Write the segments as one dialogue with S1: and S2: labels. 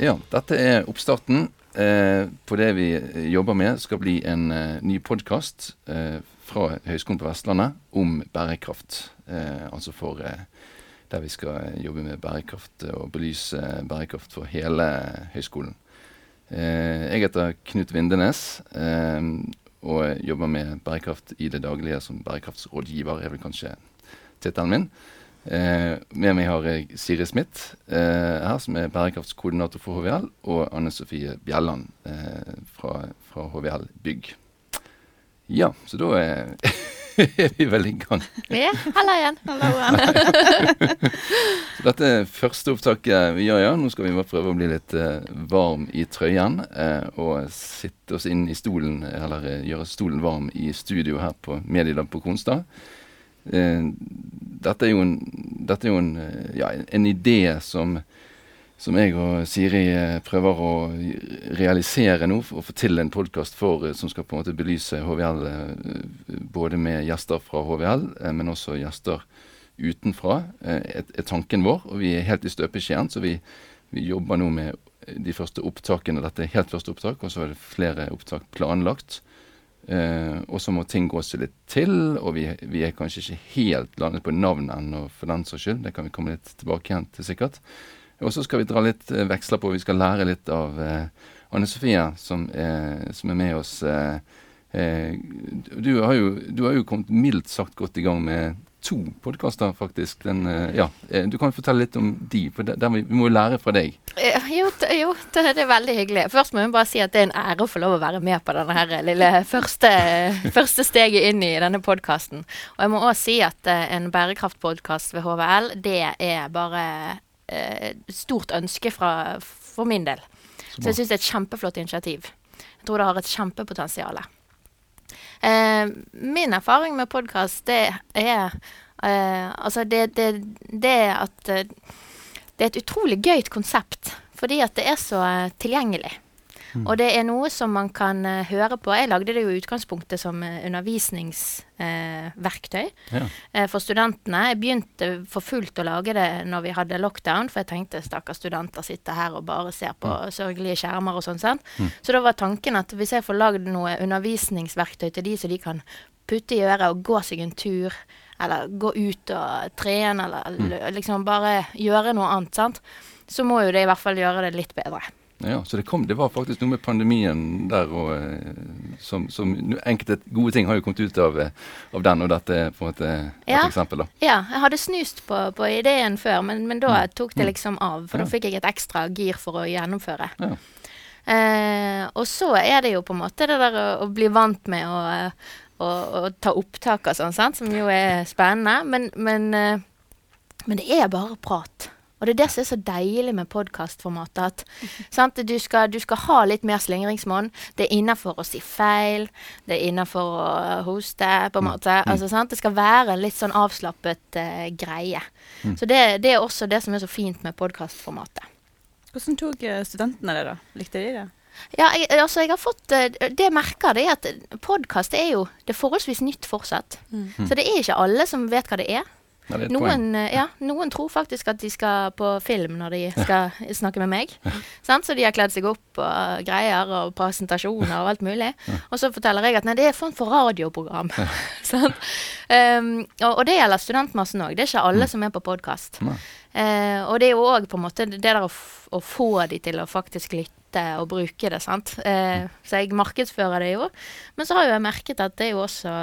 S1: Ja, dette er oppstarten eh, på det vi jobber med. Skal bli en eh, ny podkast eh, fra Høgskolen på Vestlandet om bærekraft. Eh, altså for eh, der vi skal jobbe med bærekraft og belyse bærekraft for hele høyskolen. Eh, jeg heter Knut Vindenes og jobber med bærekraft i det daglige som bærekraftsrådgiver, er vel kanskje tittelen min. Eh, med meg har jeg Siri Smith eh, her, som er bærekraftskoordinator for HVL, og Anne Sofie Bjelland eh, fra, fra, HVL Bygg. Ja, så da er, er vi vel i gang.
S2: Ja, hallo igjen. Hallo
S1: så dette er første opptaket vi gjør, ja. Nå skal vi bare prøve å bli litt eh, varm i trøyen. Eh, og sitte oss inn i stolen, eller eh, gjøre stolen varm i studio her på Medielab på Konstad. Eh, dette er jo en, er jo en, eh, ja, en idé som, som, jeg og Siri eh, prøver å realisere nå, og få til en podkast som skal på en måte belyse HVL både med gjester fra HVL, men også gjester utenfra, er tanken vår. Og vi er helt i støpeskjeen, så vi, vi jobber nå med de første opptakene. Dette er helt første opptak, og så er det flere opptak planlagt. Eh, og så må ting gå seg litt til, og vi, vi, er kanskje ikke helt landet på navn ennå, for den saks skyld. Det kan vi komme litt tilbake igjen til, sikkert. Og så skal vi dra litt eh, veksler på. Vi skal lære litt av eh, Anne Sofie, som er, som er med oss. Eh, eh, du, har jo, du, har jo, kommet mildt sagt godt i gang med to podkaster, faktisk. Den, eh, ja, eh, du kan fortelle litt om de, for der, vi, vi må lære fra deg.
S2: Jo, jo, det er veldig hyggelig. Først må jeg bare si at det er en ære å få lov å være med på denne her lille første, første steget inn i denne podkasten. Og jeg må òg si at eh, en bærekraftpodkast ved HVL, det er bare et stort ønske fra, for min del. Så, Så jeg syns det er et kjempeflott initiativ. Jeg tror det har et kjempepotensial. Eh, min erfaring med podkast, det er eh, Altså, det, det, det at eh, det er et utrolig gøyt konsept. Fordi at det er så eh, tilgjengelig. Mm. Og det er noe som man kan uh, høre på. Jeg lagde det jo i utgangspunktet som uh, undervisningsverktøy uh, ja. for studentene. Jeg begynte for fullt å lage det når vi hadde lockdown, for jeg tenkte stakkars studenter sitter her og bare ser på ja. sørgelige skjermer og sånn. Mm. Så da var tanken at hvis jeg får lagd noe undervisningsverktøy til de så de kan putte i øret og gå seg en tur, eller gå ut og trene, eller mm. liksom bare gjøre noe annet, sant, så må jo det i hvert fall gjøre det litt bedre.
S1: Ja, Så det, kom, det var faktisk noe med pandemien der og eh, som, som, Enkelte gode ting har jo kommet ut av, eh, av den, og dette er på en måte et
S2: ja.
S1: eksempel. da.
S2: Ja, jeg hadde snust på, på ideen før, men, men da mm. tok det mm. liksom av. For ja. da fikk jeg et ekstra gir for å gjennomføre. Ja. Eh, og så er det jo på en måte det der å, å bli vant med å, å, å ta opptak og sånn, sant? som jo er spennende. Men, men, eh, men det er bare prat. Og det er det som er så deilig med podkastformatet. At du, skal, du, skal, ha litt mer slingringsmonn. Det er innafor å si feil. Det er innafor å hoste, på en mm. måte. Mm. Altså, sant? Det skal være en litt sånn avslappet uh, greie. Mm. Så det, det, er også det som er så fint med podkastformatet.
S3: Hvordan tok eh, studentene det, da? Likte de det?
S2: Ja, jeg, altså jeg har fått eh, Det jeg merker, det er at podkast er jo Det er forholdsvis nytt fortsatt. Mm. Så det er ikke alle som vet hva det er. Noen, eh, ja, noen, tror faktisk at de skal på film når de skal ja. snakke med meg. Så de har kledd seg opp og greier og presentasjoner og alt mulig. Og så forteller jeg at nei, det er form for radioprogram. um, og, og, det gjelder studentmassen òg. Det er ikke alle mm. som er på podkast. Uh, og det er jo òg på en måte det der å, å, få de til å faktisk lytte og bruke det. sant? Uh, så jeg markedsfører det jo. Men så har jo jeg merket at det er jo også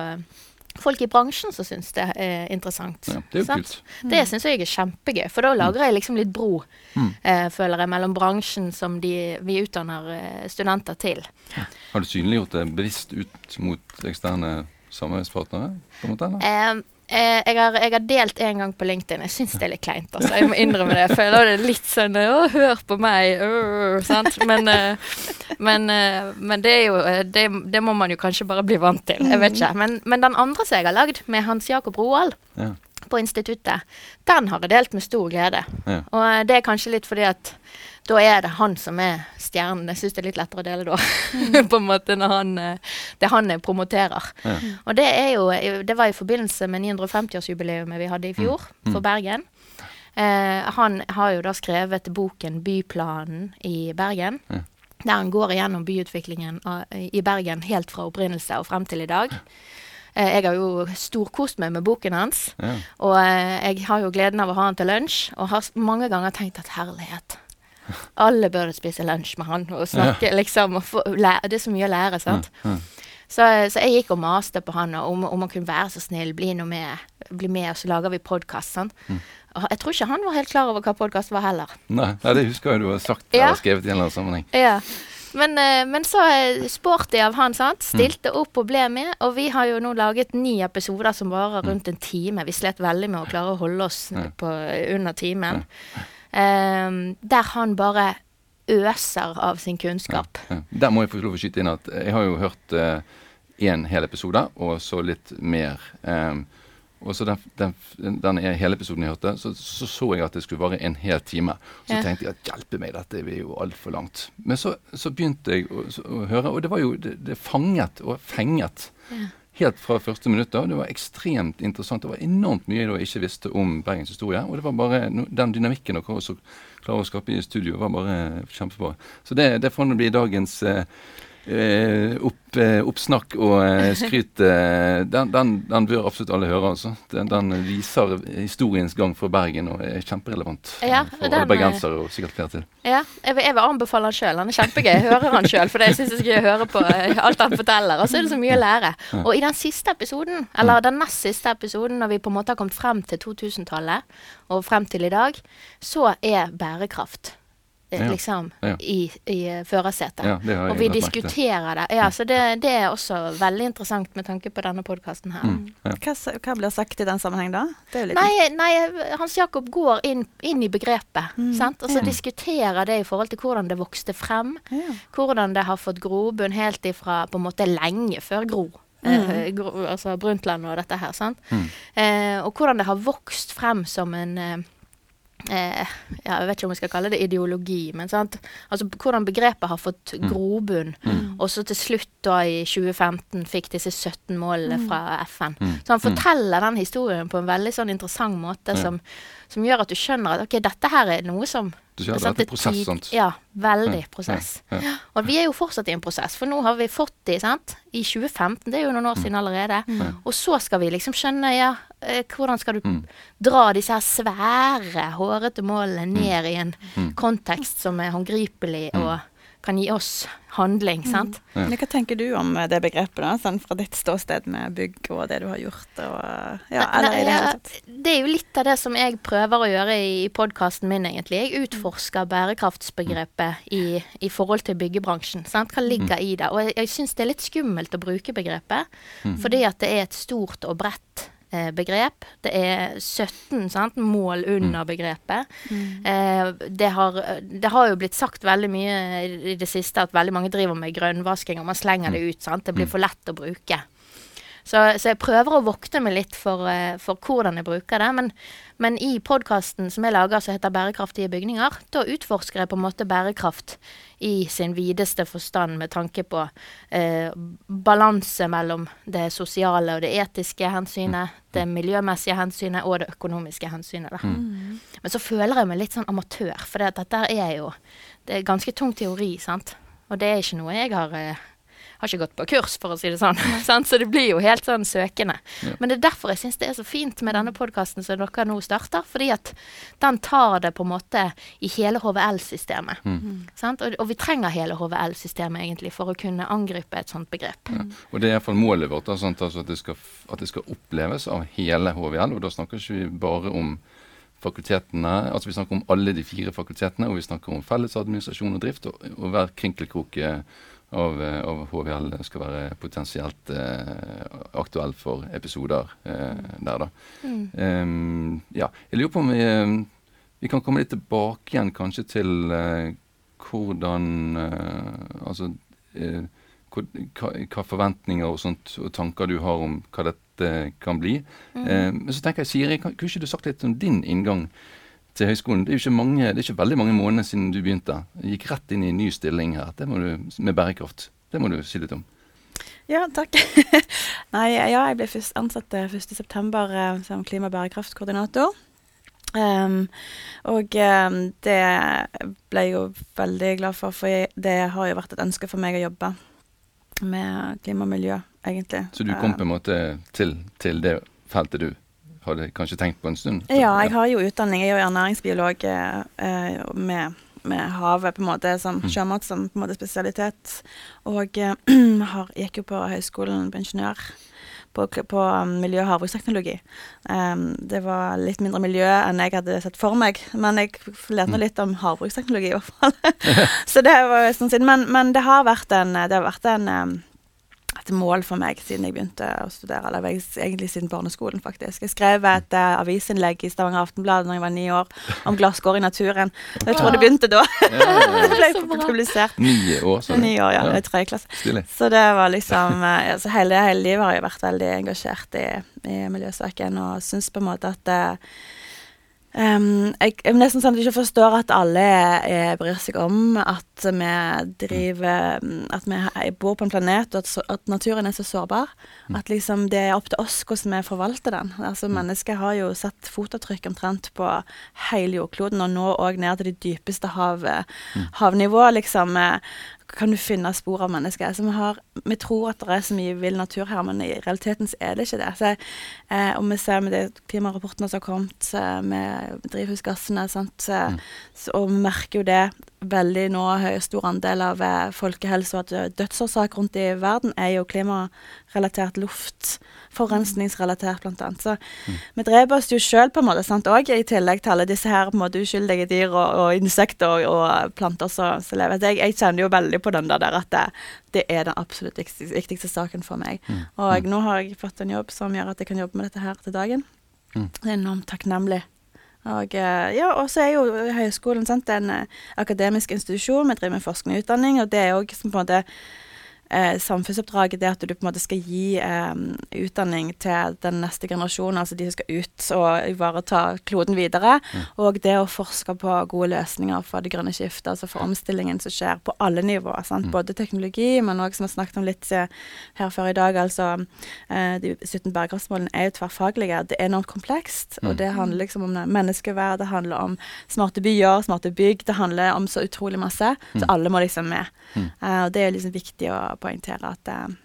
S2: folk i bransjen som syns det er interessant.
S1: Ja, det er kult.
S2: Mm. Det syns jeg er kjempegøy, for da lager jeg liksom litt bro, mm. eh, føler jeg, mellom bransjen som de, vi utdanner eh, studenter til.
S1: Har du synliggjort det bevisst ut mot eksterne samarbeidspartnere? på en måte,
S2: eh, Eh, jeg, har, jeg, har, delt en gang på LinkedIn. Jeg syns det er litt kleint. Altså. Jeg må innrømme det. Jeg føler det litt sånn Å, hør på meg! Øh, sant? Men, eh, men, eh, men, det er jo det, det, må man jo kanskje bare bli vant til. Jeg vet ikke. Men, men den andre som jeg har lagd, med Hans Jakob Roald ja. på instituttet, den har jeg delt med stor glede. Ja. Og det er kanskje litt fordi at da er det han som er stjernen. Jeg syns det er litt lettere å dele da, mm. på en måte, når han, eh, det han promoterer. Ja. Og det er jo Det var i forbindelse med 950-årsjubileet vi hadde i mm. fjor, mm. for Bergen. Eh, han har jo da skrevet boken 'Byplanen i Bergen'. Ja. Der han går igjennom byutviklingen i Bergen helt fra opprinnelse og frem til i dag. Eh, jeg har jo storkost meg med boken hans. Ja. Og eh, jeg har jo gleden av å ha han til lunsj, og har mange ganger tenkt at herlighet alle burde spise lunsj med han og snakke, ja. liksom. Og få, lære, det er så mye å lære, sant. Ja, ja. Så, så, jeg gikk og maste på han om, om han kunne være så snill, bli nå med, bli med, og så lager vi podkast. Mm. Jeg tror ikke han var helt klar over hva podkast var heller.
S1: Nei, det husker jeg du har sagt eller skrevet i en eller annen sammenheng.
S2: Ja. Men, eh, men, så sporty av han, sant. Mm. Stilte mm. opp og ble med. Og vi har jo nå laget ni episoder som varer mm. rundt en time. Vi slet veldig med å klare å holde oss på under timen. Ja. Um, der han bare øser av sin kunnskap. Ja,
S1: ja. Der må jeg få lov å skyte inn at jeg har jo hørt én eh, hel episode, og så litt mer. Um, og så den, den, den, hele episoden jeg hørte, så, så, så jeg at det skulle vare en hel time. Så ja. tenkte jeg at hjelpe meg, dette er jo altfor langt. Men så, så, begynte jeg å, å, høre, og det var jo det, det fanget og fenget. Helt fra første minutter. Det var ekstremt interessant. Det var enormt mye jeg ikke visste om Bergens historie. Og det var bare den dynamikken dere også klarer å skape i studio, var bare kjempebra. Så det, det får bli dagens Eh, opp, eh, oppsnakk og eh, skryt, den, den, den, bør absolutt alle høre. altså. Den, den, viser historiens gang for Bergen og er kjemperelevant ja, for alle bergensere og sikkert flere til.
S2: Ja, jeg vil, jeg vil anbefale han sjøl. Han er kjempegøy. Jeg hører han sjøl, for det syns jeg skal høre på alt han forteller. Og så er det så mye å lære. Og i den siste episoden, eller den nest siste episoden, når vi på en måte har kommet frem til 2000-tallet og frem til i dag, så er bærekraft ja. liksom, ja. i, i førersetet. Ja, og vi diskuterer det. Ja, så det, det, er også veldig interessant med tanke på denne podkasten her. Mm,
S4: hva, hva, blir sagt i den sammenheng da?
S2: Nei, nei, Hans Jakob går inn, inn i begrepet. Mm, sant? Og så diskuterer det i forhold til hvordan det vokste frem. Hvordan det har fått grobunn helt ifra på en måte lenge før Gro. Mm. Eh, altså Brundtland og dette her. sant? Mm. Eh, og hvordan det har vokst frem som en eh, eh, Jeg vet ikke om jeg skal kalle det ideologi, men sant? Altså, hvordan begrepet har fått mm. grobunn. Mm. Og så til slutt, da i 2015, fikk disse 17 målene mm. fra FN. Mm. Så han mm. forteller den historien på en veldig sånn interessant måte som, som gjør at du skjønner at ok, dette her er noe som
S1: du sier det er prosess, sant?
S2: Ja, veldig ja, prosess. Ja, ja. Og vi er jo fortsatt i en prosess, for nå har vi fått de, sant. I 2015, det er jo noen år mm. siden allerede. Og så skal vi liksom skjønne, ja, eh, hvordan skal du mm. dra disse her svære, hårete målene mm. ned i en kontekst som er håndgripelig og kan gi oss handling. Mm. sant?
S4: Mm. Hva tenker du om det begrepet, da, sånn fra ditt ståsted med bygg og det du har gjort? Og, ja,
S2: eller Nei, i det hele tatt? Det er jo litt av det som jeg prøver å gjøre i podkasten min, egentlig. Jeg utforsker bærekraftsbegrepet i, i forhold til byggebransjen. sant? Hva ligger mm. i det? Og jeg, jeg syns det er litt skummelt å bruke begrepet, mm. fordi at det er et stort og bredt begrep. Det er 17 sant? mål under mm. begrepet. Mm. Eh, det, har, det, har, jo blitt sagt veldig mye i det siste at veldig mange driver med grønnvasking, og man slenger det mm. ut. Sant? Det blir mm. for lett å bruke. Så, så, jeg prøver å vokte meg litt for, eh, for hvordan jeg bruker det. Men, men i podkasten som jeg lager som heter 'Bærekraftige bygninger', da utforsker jeg på en måte bærekraft i sin videste forstand med tanke på eh, balanse mellom det sosiale og det etiske hensynet, mm. det miljømessige hensynet og det økonomiske hensynet. Mm. Men så føler jeg meg litt sånn amatør, for dette er jo det er ganske tung teori, sant. Og det er ikke noe jeg har eh, har ikke gått på kurs, for å si det sånn. så det blir jo helt sånn søkende. Ja. Men det er derfor jeg syns det er så fint med denne podkasten som dere nå starter. Fordi at den tar det på en måte i hele HVL-systemet. Mm. Og, og, vi trenger hele HVL-systemet egentlig for å kunne angripe et sånt begrep. Ja.
S1: Og det er iallfall målet vårt, da, sånn, altså at, det skal, at, det skal, oppleves av hele HVL. Og da snakker ikke vi bare om fakultetene, altså Vi snakker om alle de fire fakultetene, og vi snakker om felles administrasjon og drift. Og, og hver krinkelkrok av, eh, av, HVL skal være potensielt eh, aktuell for episoder eh, der, da. Mm. Um, ja, jeg lurer på om vi, vi, kan komme litt tilbake igjen kanskje til hvordan Altså hva, hva, forventninger og sånt og tanker du har om hva dette kan bli. Mm. men så tenker jeg, Siri, kan, kunne ikke du sagt litt om din inngang til høyskolen. Det er jo ikke, mange, det er ikke veldig mange måneder siden du begynte. Du gikk rett inn i en ny stilling her det må du, med bærekraft. Det må du si litt om.
S4: Ja, takk. Nei, ja, jeg ble først ansatt 1.9. Uh, som klima- og bærekraftkoordinator. Um, og um, det ble jeg jo veldig glad for, for det har jo vært et ønske for meg å jobbe med klima og miljø, egentlig.
S1: Så du kom på en måte til, til det feltet du hadde kanskje tenkt på en stund?
S4: Ja, jeg har jo utdanning. Jeg er jo ernæringsbiolog eh, med, med, havet på en måte som mm. sjømat som på en måte spesialitet. Og eh, har, gikk jo på høyskolen på ingeniør på, på um, miljø- og havbruksteknologi. Um, det var litt mindre miljø enn jeg hadde sett for meg, men jeg lærte mm. litt om havbruksteknologi i hvert fall. Så det var sånn siden. Men, men, det har vært en, det har vært en um, et mål for meg siden jeg begynte å studere, eller egentlig siden barneskolen, faktisk. Jeg skrev et uh, avisinnlegg i Stavanger Aftenblad da jeg var ni år, om glasskår i naturen. Og Jeg tror det begynte da. det ble publisert.
S1: Ni år, så
S4: Ni år, ja. ja. I tredje klasse. Stilig. Så det var liksom uh, altså hele, hele, livet har jeg vært veldig engasjert i, i miljøsaken, og syns på en måte at uh, Um, jeg, jeg er nesten sånn at jeg ikke forstår at alle er, bryr seg om at vi driver At vi bor på en planet, og at, at naturen er så sårbar. Mm. At liksom det er opp til oss hvordan vi forvalter den. Altså mm. Mennesket har jo satt fotavtrykk omtrent på hele jordkloden, og nå òg ned til de dypeste hav, mm. havnivå. Liksom, kan du finne spor av mennesker. Så vi, har, vi, tror at det er så mye vill natur her, men i realiteten så er det ikke det. Så, eh, og vi ser med de klimarapportene som har kommet eh, med drivhusgassene, sant? Mm. Så, og vi merker jo det veldig nå høy stor andel av eh, folkehelse og at dødsårsak rundt i verden er jo klimarelatert luft. Forurensningsrelatert, blant annet. Så mm. vi dreper oss jo sjøl på en måte, sant, òg, i tillegg til alle disse her på en måte uskyldige dyr og, og insekter og, og, planter som lever. Jeg, jeg, kjenner jo veldig på den der at det, det er den absolutt viktigste, viktigste, saken for meg. Mm. Og mm. nå har jeg fått en jobb som gjør at jeg kan jobbe med dette her til dagen. Mm. Det er enormt takknemlig. Og eh, ja, så er jo høyskolen sant, en eh, akademisk institusjon. Vi driver med forskning og utdanning, og det er òg på en måte eh, samfunnsoppdraget det at du på en måte skal gi eh, utdanning til den neste generasjonen, altså de som skal ut og ivareta kloden videre. Mm. Og det å forske på gode løsninger for det grønne skiftet, altså for omstillingen som skjer på alle nivåer. Mm. Både teknologi, men òg som vi har snakket om litt eh, her før i dag, altså eh, de 17 bærekraftsmålene er jo tverrfaglige. Det er enormt komplekst, mm. og det handler liksom om menneskeverd, det handler om smarte byer, smarte bygg, det handler om så utrolig masse. Så mm. alle må liksom med. Mm. Uh, og det er liksom viktig å poengtere at uh,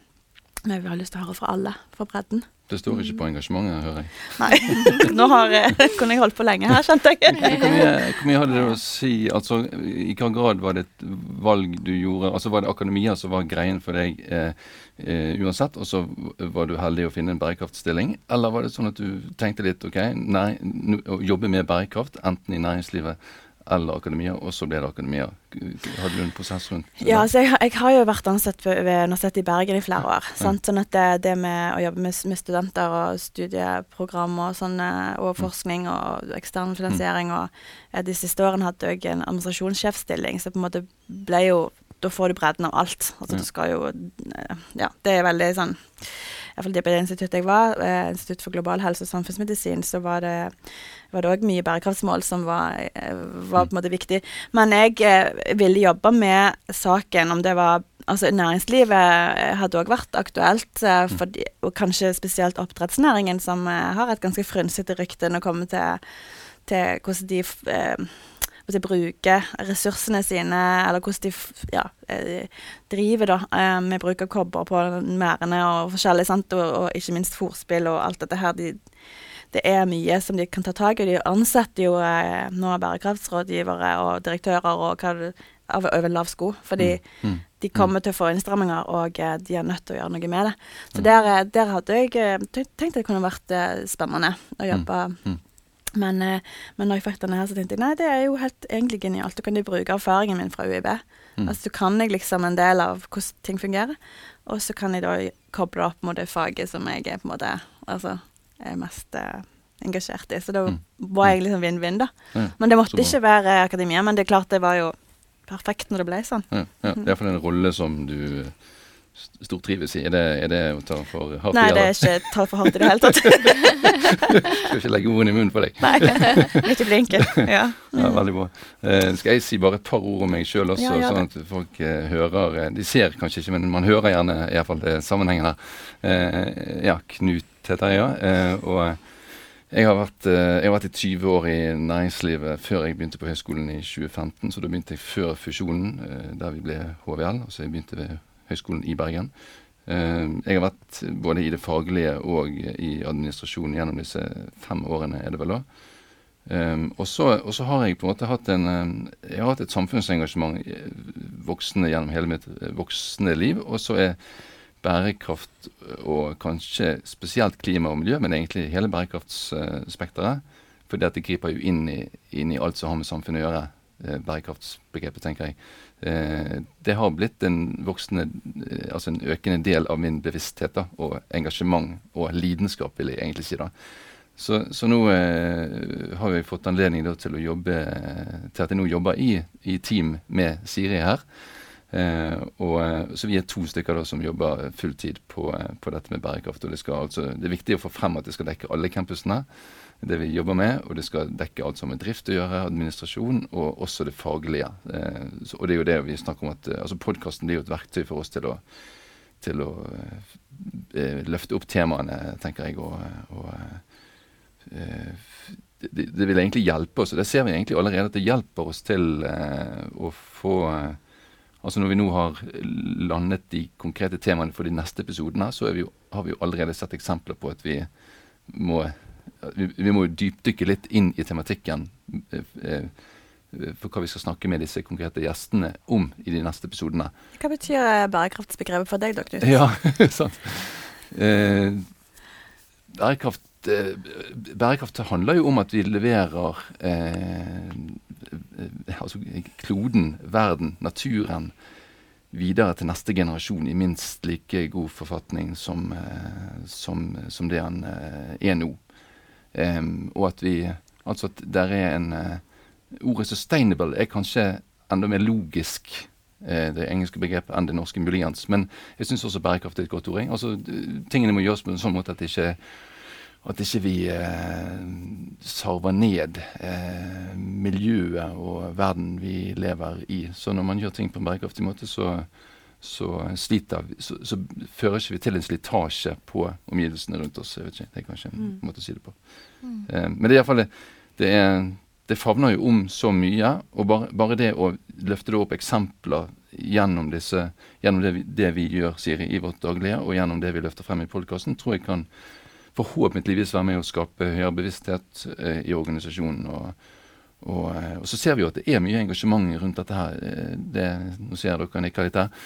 S4: vi har lyst til å høre fra alle, fra bredden.
S1: Det står ikke på engasjementet, hører jeg.
S4: Nei. Nå har, kunne jeg holdt på lenge her, skjønte jeg.
S1: Hvor mye, hvor mye hadde det å si Altså, I hvilken grad var det et valg du gjorde? Altså, Var det akademia som var greien for deg eh, eh, uansett, og så var du heldig å finne en bærekraftstilling? Eller var det sånn at du tenkte litt OK, nei, å jobbe med bærekraft, enten i næringslivet eller akademia, og så ble det akademia. Hadde du en prosess rundt
S4: det? Ja, altså jeg, jeg, har jo vært ansatt ved, Universitetet i Bergen i flere år. Ja. Sånn at det, det, med å jobbe med, med studenter og studieprogram og, sånne, og mm. forskning og ekstern finansiering mm. og ja, De siste årene hadde jeg en administrasjonssjefstilling, så på en måte ble jo Da får du bredden av alt. Altså ja. du skal jo Ja, det er veldig sånn Iallfall det instituttet jeg var, eh, Institutt for global helse og samfunnsmedisin, så var det var det òg mye bærekraftsmål som var, eh, var, på en måte viktig. Men jeg eh, ville jobbe med saken, om det var Altså, næringslivet eh, hadde òg vært aktuelt, mm. fordi, og kanskje spesielt oppdrettsnæringen, som har et ganske frynsete rykte når det kommer til, til hvordan de eh, bruker ressursene sine, eller hvordan de ja, driver da, med bruk av kobber på merdene og forskjellig, sant? Og, og ikke minst fòrspill og alt dette her. De, det er mye som de kan ta tak i. De ansetter jo eh, nå bærekraftsrådgivere og direktører og hva av over lav sko. Fordi mm. Mm. de kommer til å få innstramminger, og eh, de er nødt til å gjøre noe med det. Så mm. der, eh, der, hadde jeg tenkt at det kunne vært eh, spennende å mm. jobbe.
S1: Mm.
S4: Men, eh, men når jeg fikk denne her, så tenkte jeg nei, det er jo helt egentlig genialt. Da kan de bruke erfaringen min fra UiB. Mm. Altså, så kan jeg liksom en del av hvordan ting fungerer. Og så kan jeg da koble opp mot det faget som jeg er på en måte altså, er mest eh, engasjert i. Så da mm. var jeg liksom vinn-vinn, da. Ja, men det måtte ikke være akademia. Men det er klart det var jo perfekt når det ble sånn.
S1: Ja, ja. Det er iallfall en rolle som du stortrives i. Er det, er det å ta for hardt
S4: i? Nei, det er ikke ta for hardt i det hele tatt.
S1: skal ikke legge ordene i munnen på deg.
S4: Nei, ikke blinke. Ja.
S1: ja. Veldig bra. Eh, skal jeg si bare et par ord om meg sjøl også, ja, sånn at folk eh, hører eh, De ser kanskje ikke, men man hører gjerne i hvert fall det sammenhengen her. Eh, ja, Knut heter jeg, ja. Eh, og jeg har, vært, eh, jeg har, vært, i 20 år i næringslivet før jeg begynte på høyskolen i 2015. Så da begynte jeg før fusjonen, der vi ble HVL. Altså jeg begynte ved Høgskolen i Bergen. Eh, jeg har vært både i det faglige og i administrasjonen gjennom disse fem årene, er det vel da. Og, så, har jeg på en måte hatt en Jeg har hatt et samfunnsengasjement voksende gjennom hele mitt voksne liv. Og så er bærekraft og kanskje spesielt klima og miljø, men egentlig hele bærekraftsspekteret. For dette griper jo inn i, inn i alt som har med samfunnet å gjøre. Bærekraftsbegrepet, tenker jeg. Eh, det har blitt en voksende, eh, altså en økende del av min bevissthet da, og engasjement og lidenskap, vil jeg egentlig si. da. Så, så nå eh, har vi fått anledning da, til å jobbe til at jeg nå jobber i, i team med Siri her. Eh, og, eh, så vi er to stykker da som jobber fulltid på, på dette med bærekraft. og det, skal, altså, det er viktig å få frem at det skal dekke alle campusene det vi jobber med, og det skal dekke alt som har med drift å gjøre, administrasjon, og også det faglige. Eh, så, og det er jo det vi snakker om at eh, altså Podkasten blir jo et verktøy for oss til å, til å eh, løfte opp temaene, tenker jeg, og, og eh, det, det, vil egentlig hjelpe oss, og det ser vi egentlig allerede at det hjelper oss til eh, å få eh, Altså Når vi nå har landet de konkrete temaene for de neste episodene, så vi jo, har vi jo allerede sett eksempler på at vi må vi, vi må dypdykke litt inn i tematikken eh, eh, for hva vi skal snakke med disse konkrete gjestene om i de neste episodene.
S4: Hva betyr eh, bærekraftsbegrepet for deg, da, Knut?
S1: Ja, sant. Eh, bærekraft, eh, bærekraft handler jo om at vi leverer eh, altså kloden, verden, naturen videre til neste generasjon i minst like god forfatning som, som, som det han er nå. Um, og at vi Altså at der er en Ordet 'sustainable' er kanskje enda mer logisk, det engelske begrepet, enn det norske muligens. Men jeg syns også bærekraft er et godt ord. Altså, tingene må gjøres på en sånn måte at det ikke at ikke vi eh, sarver ned eh, miljøet og verden vi lever i. Så når man gjør ting på en bærekraftig måte, så, så, sliter, så, så fører ikke vi til en slitasje på omgivelsene rundt oss. ikke, Det er kanskje en mm. måte å si det på. Mm. Eh, men det er iallfall det, det, er, det favner jo om så mye. Og bare, bare, det å løfte opp eksempler gjennom, disse, gjennom det, vi, det, vi, gjør Siri, i vårt daglige, og gjennom det vi løfter frem i podkasten, tror jeg kan forhåpentligvis være med å skape høyere bevissthet eh, i organisasjonen. og og, eh, og, så ser vi jo at det er mye engasjement rundt dette her. Eh, det, nå ser dere nikker litt her.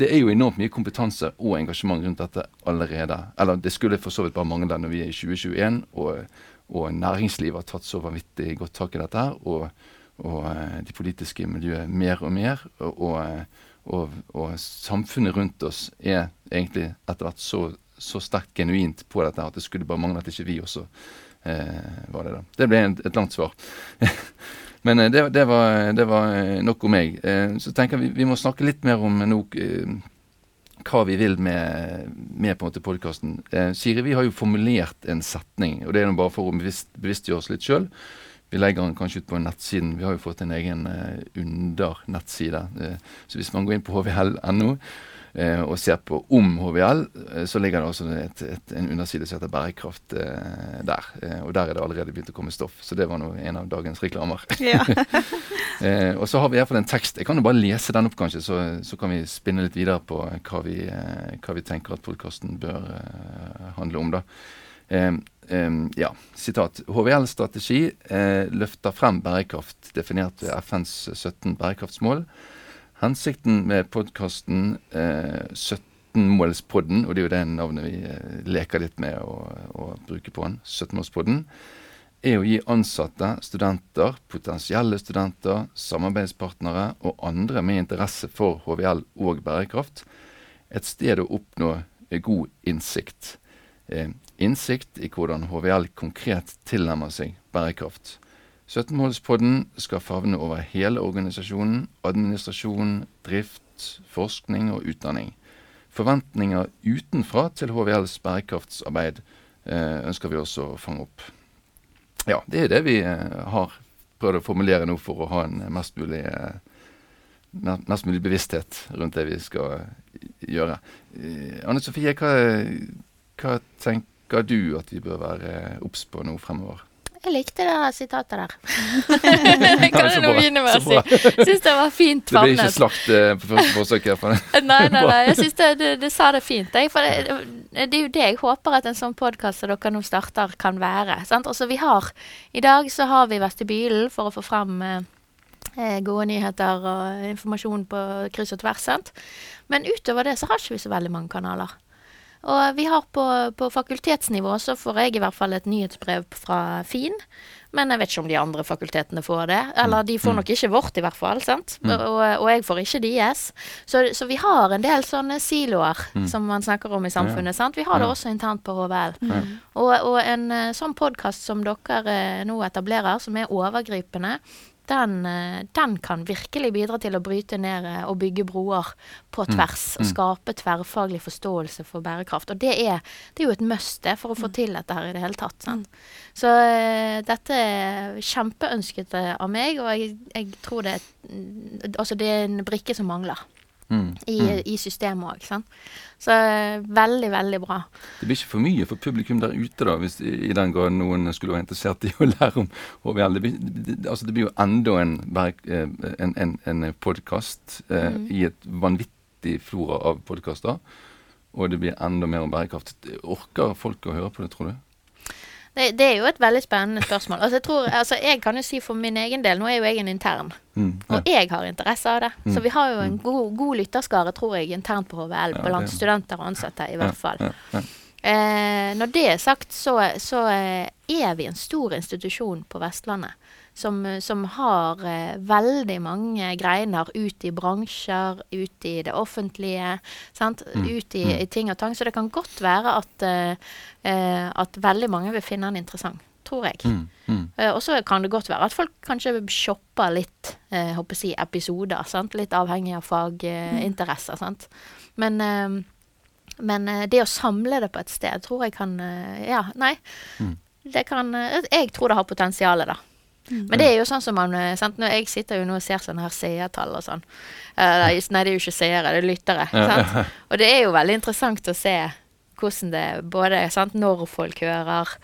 S1: Det er jo enormt mye kompetanse og engasjement rundt dette allerede. Eller det skulle for så vidt bare mangle når vi er i 2021 og, og næringslivet har tatt så vanvittig godt tak i dette her. Og, og de politiske miljøet mer og mer. Og, og, samfunnet rundt oss er egentlig etter hvert så, så sterkt genuint på dette at det skulle bare mangle at ikke vi også Eh, var det da. Det ble et langt svar. Men eh, det, det, var, det, var, eh, nok om meg. så tenker jeg vi, vi må snakke litt mer om no, hva vi vil med, med på en måte podkasten. Siri, vi har jo formulert en setning, og det er bare for å bevisst, bevisstgjøre oss litt sjøl. Vi legger den kanskje ut på nettsiden. Vi har jo fått en egen under-nettside. Så hvis man går inn på hvl.no, eh, og ser på om HVL, eh, så ligger det også et, et, en underside som heter bærekraft eh, der. Eh, og der er det allerede begynt å komme stoff. Så det var nå en av dagens reklamer. Ja. Eh, og så har vi iallfall en tekst. Jeg kan jo bare lese den opp, kanskje, så, så kan vi spinne litt videre på hva vi, eh, hva vi tenker at podkasten bør handle om, da. ja, sitat. HVL-strategi løfter frem bærekraft definert ved FNs 17 bærekraftsmål. Hensikten med podkasten eh, 17-målspodden, og det er jo det navnet vi eh, leker litt med å, å bruke på den, 17-målspodden, er å gi ansatte, studenter, potensielle studenter, samarbeidspartnere og andre med interesse for HVL og bærekraft et sted å oppnå god innsikt. Eh, innsikt i hvordan HVL konkret tilnærmer seg bærekraft. 17-målspodden skal favne over hele organisasjonen, administrasjon, drift, forskning og utdanning. Forventninger utenfra til HVLs bærekraftsarbeid eh, ønsker vi også å fange opp. Ja, det er det vi eh, har prøvd å formulere nå for å ha en mest mulig, eh, mest mulig bevissthet rundt det vi skal eh, gjøre. Eh, Anne Sofie, hva, hva tenker du at vi bør være obs på nå fremover?
S2: Jeg likte det sitatet der. kan jeg nå begynne med å si. Syns det var fint
S1: favnet. Det ble ikke slakt eh, på første forsøk?
S2: nei, nei, nei. Jeg syns det, det, det, sa det fint. Jeg, for det, det, er jo det jeg håper at en sånn podkast som dere nå starter, kan være. Sant? Altså, vi har, I dag så har vi vestibylen for å få fram eh, eh, gode nyheter og informasjon på kryss og tvers. Sant? Men utover det så har ikke vi så veldig mange kanaler. Og vi har på, på, fakultetsnivå så får jeg i hvert fall et nyhetsbrev fra Fin. Men jeg vet ikke om de andre fakultetene får det. Eller de får mm. nok ikke vårt, i hvert fall. sant? Mm. Og, og, jeg får ikke deres. Så, så, vi har en del sånne siloer mm. som man snakker om i samfunnet. sant? Vi har det også internt på HVL. Og, og, en eh, sånn podkast som dere eh, nå etablerer, som er overgripende, den, eh, den, kan virkelig bidra til å bryte ned eh, og bygge broer på mm. tvers. Mm. Og skape tverrfaglig forståelse for bærekraft. Og det er, det er jo et must det for å få mm. til dette her i det hele tatt. Sant? Så uh, dette er kjempeønsket av meg, og jeg, jeg tror det, altså det er en brikke som mangler. Mm. I, mm. i, systemet òg. Så eh, veldig, veldig bra.
S1: Det blir ikke for mye for publikum der ute, da, hvis i den grad noen skulle være interessert i å lære om HVL. Det blir, det, altså det blir jo enda en, eh, en, en, en podkast eh, mm. i et vanvittig flora av podkaster. Og det blir enda mer om bærekraft. Orker folk å høre på det, tror du?
S2: Det, det, er jo et veldig spennende spørsmål. Altså, jeg, tror, altså, jeg kan jo si for min egen del Nå er jo jeg en intern, mm, ja. og jeg har interesse av det. Mm, så vi har jo en mm. god, god lytterskare, tror jeg, internt på HVL, ja, blant studenter og ansatte, i hvert fall. Ja, eh, når det er sagt, så, så eh, er vi en stor institusjon på Vestlandet som, som har eh, veldig mange greiner ut i bransjer, ut i det offentlige, mm. ut i, mm. i, ting og tang. Så det kan godt være at, eh, eh, at veldig mange vil finne den interessant. Tror jeg. Mm, mm. Uh, og så kan det godt være at folk kanskje shopper litt håper jeg, episoder. Sant? Litt avhengig av faginteresser. Uh, men, men det å samle det på et sted tror jeg kan Ja, nei. Mm. Det kan Jeg tror det har potensial, da. Mm. Men det er jo sånn som man eh, sant? Når Jeg sitter jo nå og ser sånne her seertall og sånn. Uh, nei, det er jo ikke seere, det er lyttere. Sant? Og det er jo veldig interessant å se hvordan det både sant, Når folk hører,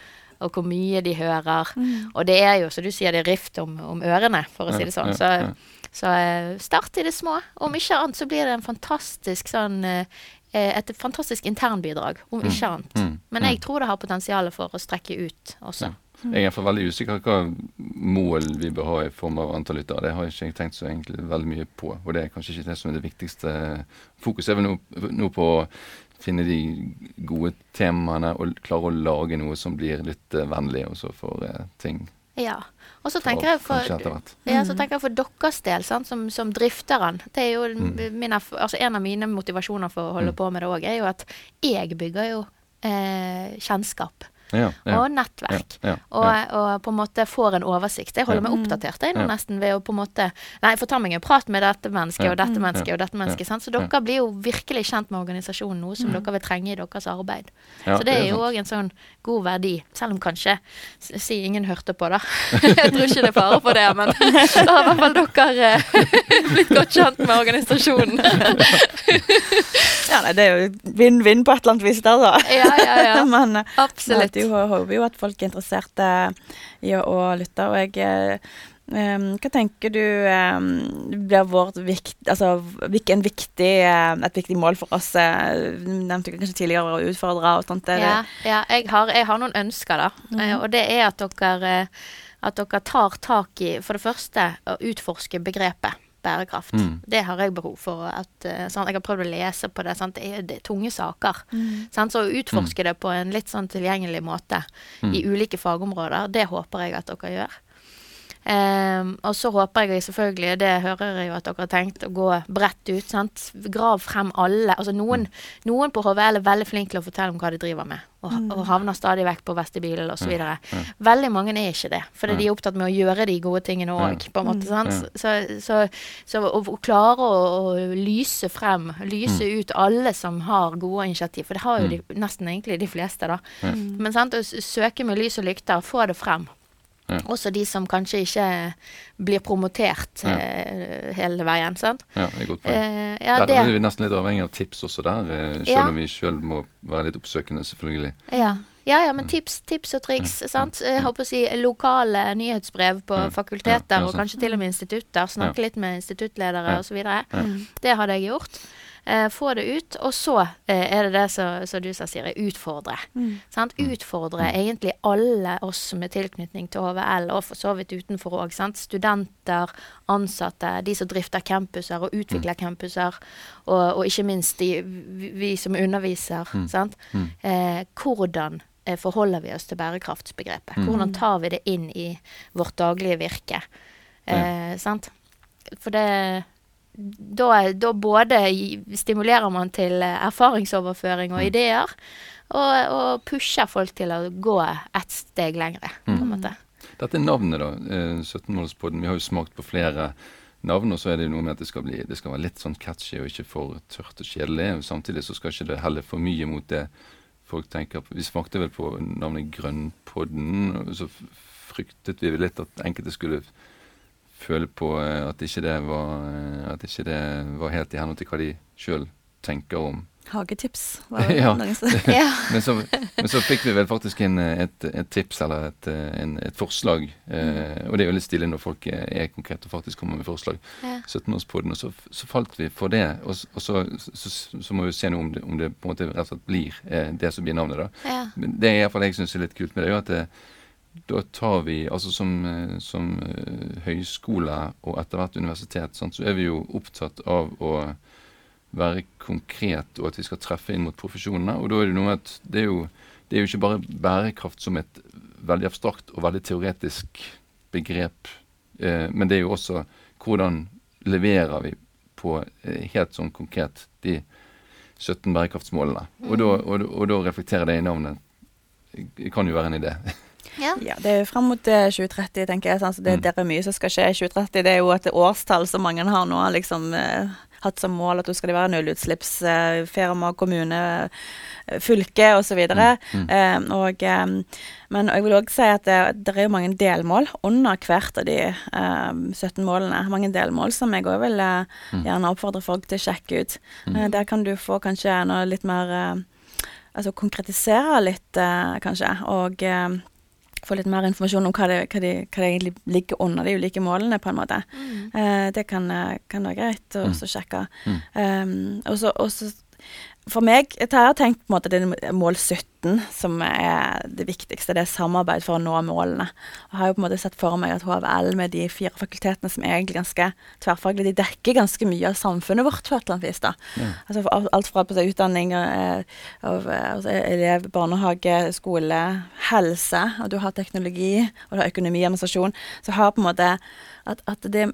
S2: og hvor mye de hører. Mm. Og det er jo, som du sier, det er rift om, om ørene, for å si det sånn. Så, så start i det små. Om ikke annet så blir det en fantastisk sånn et fantastisk internbidrag, om mm. ikke annet. Mm. Men jeg tror det har potensial for å strekke ut også.
S1: Jeg er for veldig usikker på hva mål vi bør ha i form av antall lyttere. Det har jeg ikke tenkt så veldig mye på. Og det er kanskje ikke det som er det viktigste. Fokuset er vel nå, nå på å finne de gode temaene og klare å lage noe som blir litt uh, vennlig, også for uh, ting
S2: ja. Og så tenker, jeg for, ja, så tenker jeg for deres del, sant, som, som drifteren Det er jo mm. min, altså En av mine motivasjoner for å holde mm. på med det òg, er jo at jeg bygger jo eh, kjennskap ja, ja, og nettverk. Og, og, på en måte får en oversikt. Jeg holder meg oppdatert jeg nå nesten ved å på en måte Nei, jeg får ta meg en prat med dette mennesket og dette mennesket og dette mennesket. Så dere blir jo virkelig kjent med organisasjonen, noe som mm. dere vil trenge i deres arbeid. så det er jo òg en sånn god verdi, selv om kanskje Si ingen hørte på, da. jeg tror ikke det er fare for det, men da har i hvert fall dere eh, blitt godt kjent med organisasjonen.
S4: ja, nei, det er jo vinn-vinn på et eller annet vis der, da.
S2: ja, ja, ja. men,
S4: eh, Absolutt vet jo, håper jo at folk er interessert i å, lytte. Og jeg um, Hva tenker du blir vårt vikt, altså, viktig, et viktig mål for oss? Du nevnte kanskje tidligere å utfordre og sånt.
S2: Ja, ja jeg, har, jeg, har, noen ønsker, da. Mm og det er at dere, at dere tar tak i, for det første, å utforske begrepet bærekraft. Mm. Det har jeg behov for. At, sånn, jeg har prøvd å lese på det. Sant? Det, er, det er tunge saker. Mm. Så å utforske mm. det på en litt sånn tilgjengelig måte mm. i ulike fagområder, det håper jeg at dere gjør. Um, og så håper jeg selvfølgelig, det hører jeg jo at dere har tenkt, å gå bredt ut. sant? Grav frem alle. Altså noen, mm. noen på HVL er veldig flinke til å fortelle om hva de driver med, og, mm. og havner stadig vekk på vestibilen osv. Ja. Veldig mange er ikke det, fordi de er opptatt med å gjøre de gode tingene òg, på en måte. sant? Så, så, så, å, å klare å, å, lyse frem, lyse mm. ut alle som har gode initiativ, for det har jo mm. de, nesten egentlig de fleste, da. Men sant, å søke med lys og lykter, få det frem. Ja. Også de som kanskje ikke blir promotert ja. eh, hele veien. sant?
S1: Ja, det er godt poeng. Eh, ja, der er vi nesten litt avhengig av tips også der, eh, selv om vi sjøl må være litt oppsøkende, selvfølgelig.
S2: Ja. Ja, ja, men tips, tips og triks. sant? Jeg håper å si lokale nyhetsbrev på fakulteter, og kanskje til og med institutter. Snakke litt med instituttledere osv. Det hadde jeg gjort. Eh, få det ut. Og så eh, er det det som du sa, Siri, utfordre. Mm. Utfordre mm. egentlig alle oss med tilknytning til HVL, og for så vidt utenfor òg. Studenter, ansatte, de som drifter campuser og utvikler mm. campuser, og, og, ikke minst de, vi som underviser. Mm. sant? Mm. Eh, hvordan eh, forholder vi oss til bærekraftsbegrepet? Mm. Hvordan tar vi det inn i vårt daglige virke? Eh, sant? For det da, da, både stimulerer man til erfaringsoverføring og mm. ideer, og, og, pusher folk til å gå ett steg lengre, på en mm. måte.
S1: Dette er navnet, da. 17-målspodden. Eh, Vi har jo smakt på flere navn, og så er det jo noe med at det skal, bli, det skal være litt sånn catchy og ikke for tørt og kjedelig. Samtidig så skal ikke det heller for mye mot det folk tenker på. Vi smakte vel på navnet Grønnpodden, og så fryktet vi litt at enkelte skulle føle på eh, at ikke det var, eh, ikke det var helt i henhold til hva de sjøl tenker om
S4: Hagetips.
S1: ja. men, så, men, så, fikk vi vel faktisk inn et, et, tips eller et, en, et forslag. Eh, og det er jo litt stilig når folk er, er konkrete og faktisk kommer med forslag. Ja. 17-årspoden, Og så, så, falt vi for det. Og, og så, så, så, må vi se noe om det, om det på en måte rett og slett blir eh, det som blir navnet. da. Ja. Men det er iallfall jeg syns er litt kult med det, er jo at det, da tar vi, altså som, eh, som uh, høyskole og etter hvert universitet, sant, så er vi jo opptatt av å være konkret, og at vi skal treffe inn mot profesjonene. Og da er det noe at det er jo, det er jo ikke bare bærekraft som et veldig abstrakt og veldig teoretisk begrep, eh, men det er jo også hvordan leverer vi på eh, helt sånn konkret de 17 bærekraftsmålene. Og da, og, og da reflekterer det i navnet. Det kan jo være en idé.
S4: Ja. ja. Det er jo fram mot 2030, eh, tenker jeg. Sånn, så det, mm. det, er mye som skal skje i 2030. Det er jo et årstall som mange har nå liksom eh, hatt som mål at nå skal være nullutslippsfirma, eh, kommune, eh, fylke osv. Mm. Mm. Eh, og, men jeg vil òg si at det, det, er jo mange delmål under hvert av de 17 målene. Mange delmål som jeg òg vil mm. gjerne oppfordre folk til å sjekke ut. Mm. der kan du få kanskje noe litt mer Altså konkretisere litt, kanskje. Og få litt mer informasjon om hva det, hva, det, hva det, egentlig ligger under de ulike målene, på en måte. Mm. Eh, det kan, eh, kan, være greit å mm. sjekke. Mm. Um, og så for meg jeg har tenkt på en måte det er mål 17 som er det viktigste. Det er samarbeid for å nå målene. Jeg har jo på en måte sett for meg at HVL med de fire fakultetene som er egentlig ganske tverrfaglige, de dekker ganske mye av samfunnet vårt på et eller annet vis. da. Mm. Altså Alt fra utdanning, eh, av, eh, altså elev, barnehage, skole, helse, og du har teknologi, og du har økonomi og administrasjon. Så har på en måte at, at det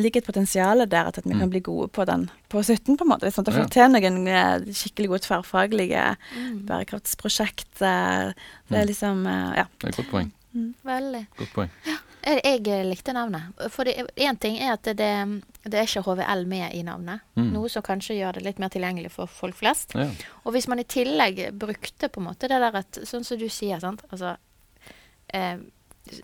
S4: ligger et potensial der at, vi mm. kan bli gode på den på 17, på en måte. Sånn at får til noen eh, skikkelig gode tverrfaglige mm. bærekraftsprosjekt. Det er mm. liksom eh, Ja.
S1: Det er et godt poeng.
S2: Mm. Veldig.
S1: Godt poeng.
S2: Ja. Jeg, jeg likte navnet. For én ting er at det, det, er ikke HVL med i navnet. Mm. Noe som kanskje gjør det litt mer tilgjengelig for folk flest. Ja. Og hvis man i tillegg brukte på en måte det der at Sånn som du sier, sant. Altså eh,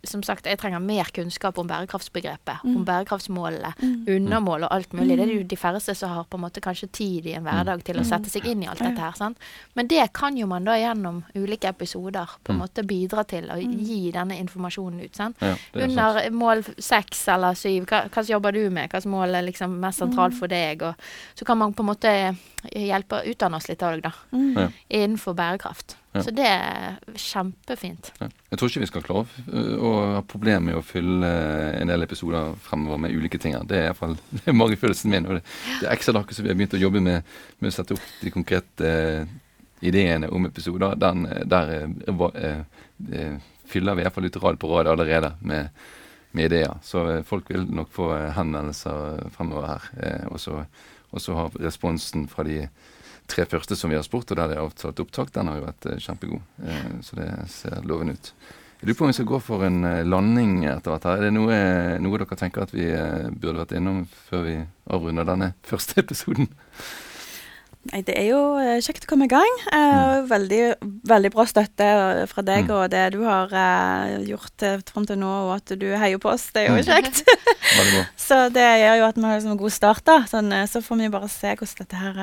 S2: som sagt, jeg trenger mer kunnskap om bærekraftsbegrepet, mm. om bærekraftsmålene, mm. undermål og alt mulig. Det er jo mm. de færreste som har på en måte kanskje tid i en hverdag til å sette seg inn i alt dette her. Sant? Men det kan jo man da gjennom ulike episoder på en mm. måte bidra til å mm. gi denne informasjonen ut. Sant? Ja, Under sant. mål seks eller syv, hva, hva jobber du med? Hva mål er liksom mest sentralt for deg? Og så kan man på en måte hjelpe å utdanne oss litt av det, Ja. Innenfor bærekraft. Ja. Så det er kjempefint.
S1: Ja. Jeg tror ikke vi skal klare å ha problemer med å fylle en del episoder fremover med ulike ting. Det er iallfall magefølelsen min. Og det, det er ekstra dager som vi har begynt å jobbe med, med å sette opp de konkrete eh, ideene om episoder. Den, der eh, eh, eh, fyller vi iallfall ut rad på rad allerede med, med ideer. Så eh, folk vil nok få henvendelser fremover her. og så har responsen fra de tre første som vi har spurt, og der det er avtalt opptak, den har jo vært eh, kjempegod. Eh, så det ser lovende ut. Jeg lurer på om vi skal gå for en eh, landing etter hvert. her. Er det noe, noe, dere tenker at vi burde vært innom før vi avrunder denne første episoden?
S4: Nei, Det er jo kjekt å komme i gang. Mm. Veldig, veldig, bra støtte fra deg mm. og det du har gjort fram til nå, og at du heier på oss. Det er jo mm. kjekt. så det gjør jo at vi har liksom en god start. da. Sånn, så får vi bare se hvordan dette her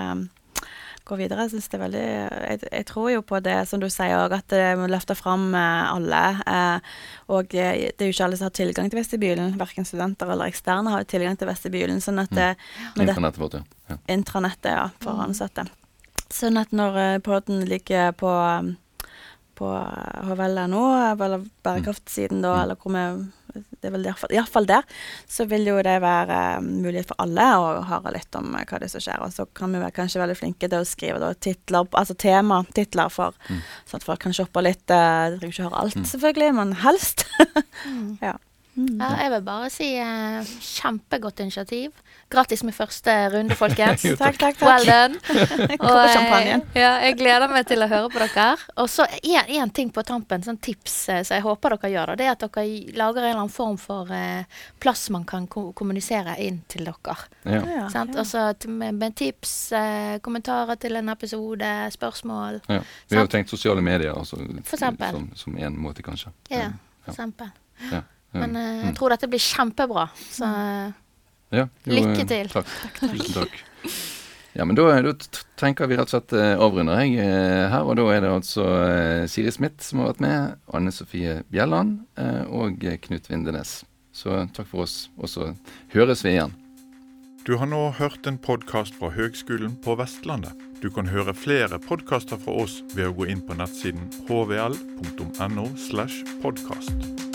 S4: gå videre. Jeg, det er veldig, jeg, jeg, tror jo på det som du sier òg, at det må løfte fram eh, alle. Eh, og det er jo ikke alle som har tilgang til vestibylen. Verken studenter eller eksterne har tilgang til vestibylen. sånn at mm.
S1: Intranettet vårt,
S4: ja. Intranettet, ja, for ansatte. Sånn at når eh, poden ligger på på HVL.no, eller bærekraftsiden da, mm. eller hvor vi det er vel iallfall der, så vil jo det være um, mulighet for alle å høre litt om uh, hva det er som skjer. Og så kan vi være kanskje veldig flinke til å skrive da, titler, altså tematitler for mm. sånn at folk kan shoppe litt. Uh, trenger ikke høre alt, mm. selvfølgelig, men helst.
S2: mm. ja. Mm. Ja, jeg vil bare si eh, kjempegodt initiativ. Gratis med første runde, folkens.
S4: takk, takk, takk.
S2: Well done. Og, eh, ja, jeg gleder meg til å høre på dere. Og så én ting på tampen, sånn tips eh, som jeg håper dere gjør. Det er at dere lager en eller annen form for eh, plass man kan ko kommunisere inn til dere. Ja. Ja, ja. så med, med tips, uh, kommentarer til en episode, spørsmål.
S1: Ja. Vi har jo tenkt sosiale medier altså, for eksempel. som, som en måte, kanskje.
S2: Ja, for eksempel. Men uh, jeg tror dette blir kjempebra. Så
S1: ja,
S2: jo, Lykke til.
S1: Takk. Tusen takk. Ja, men da, da, tenker vi rett og slett uh, avrunder jeg uh, her. Og da er det altså uh, Siri Smith som har vært med, Anne Sofie Bjelland og Knut Vindenes. Så takk for oss, og så høres vi igjen.
S5: Du har nå hørt en podkast fra Høgskolen på Vestlandet. Du kan høre flere podkaster fra oss ved å gå inn på nettsiden hvl.no. slash podkast.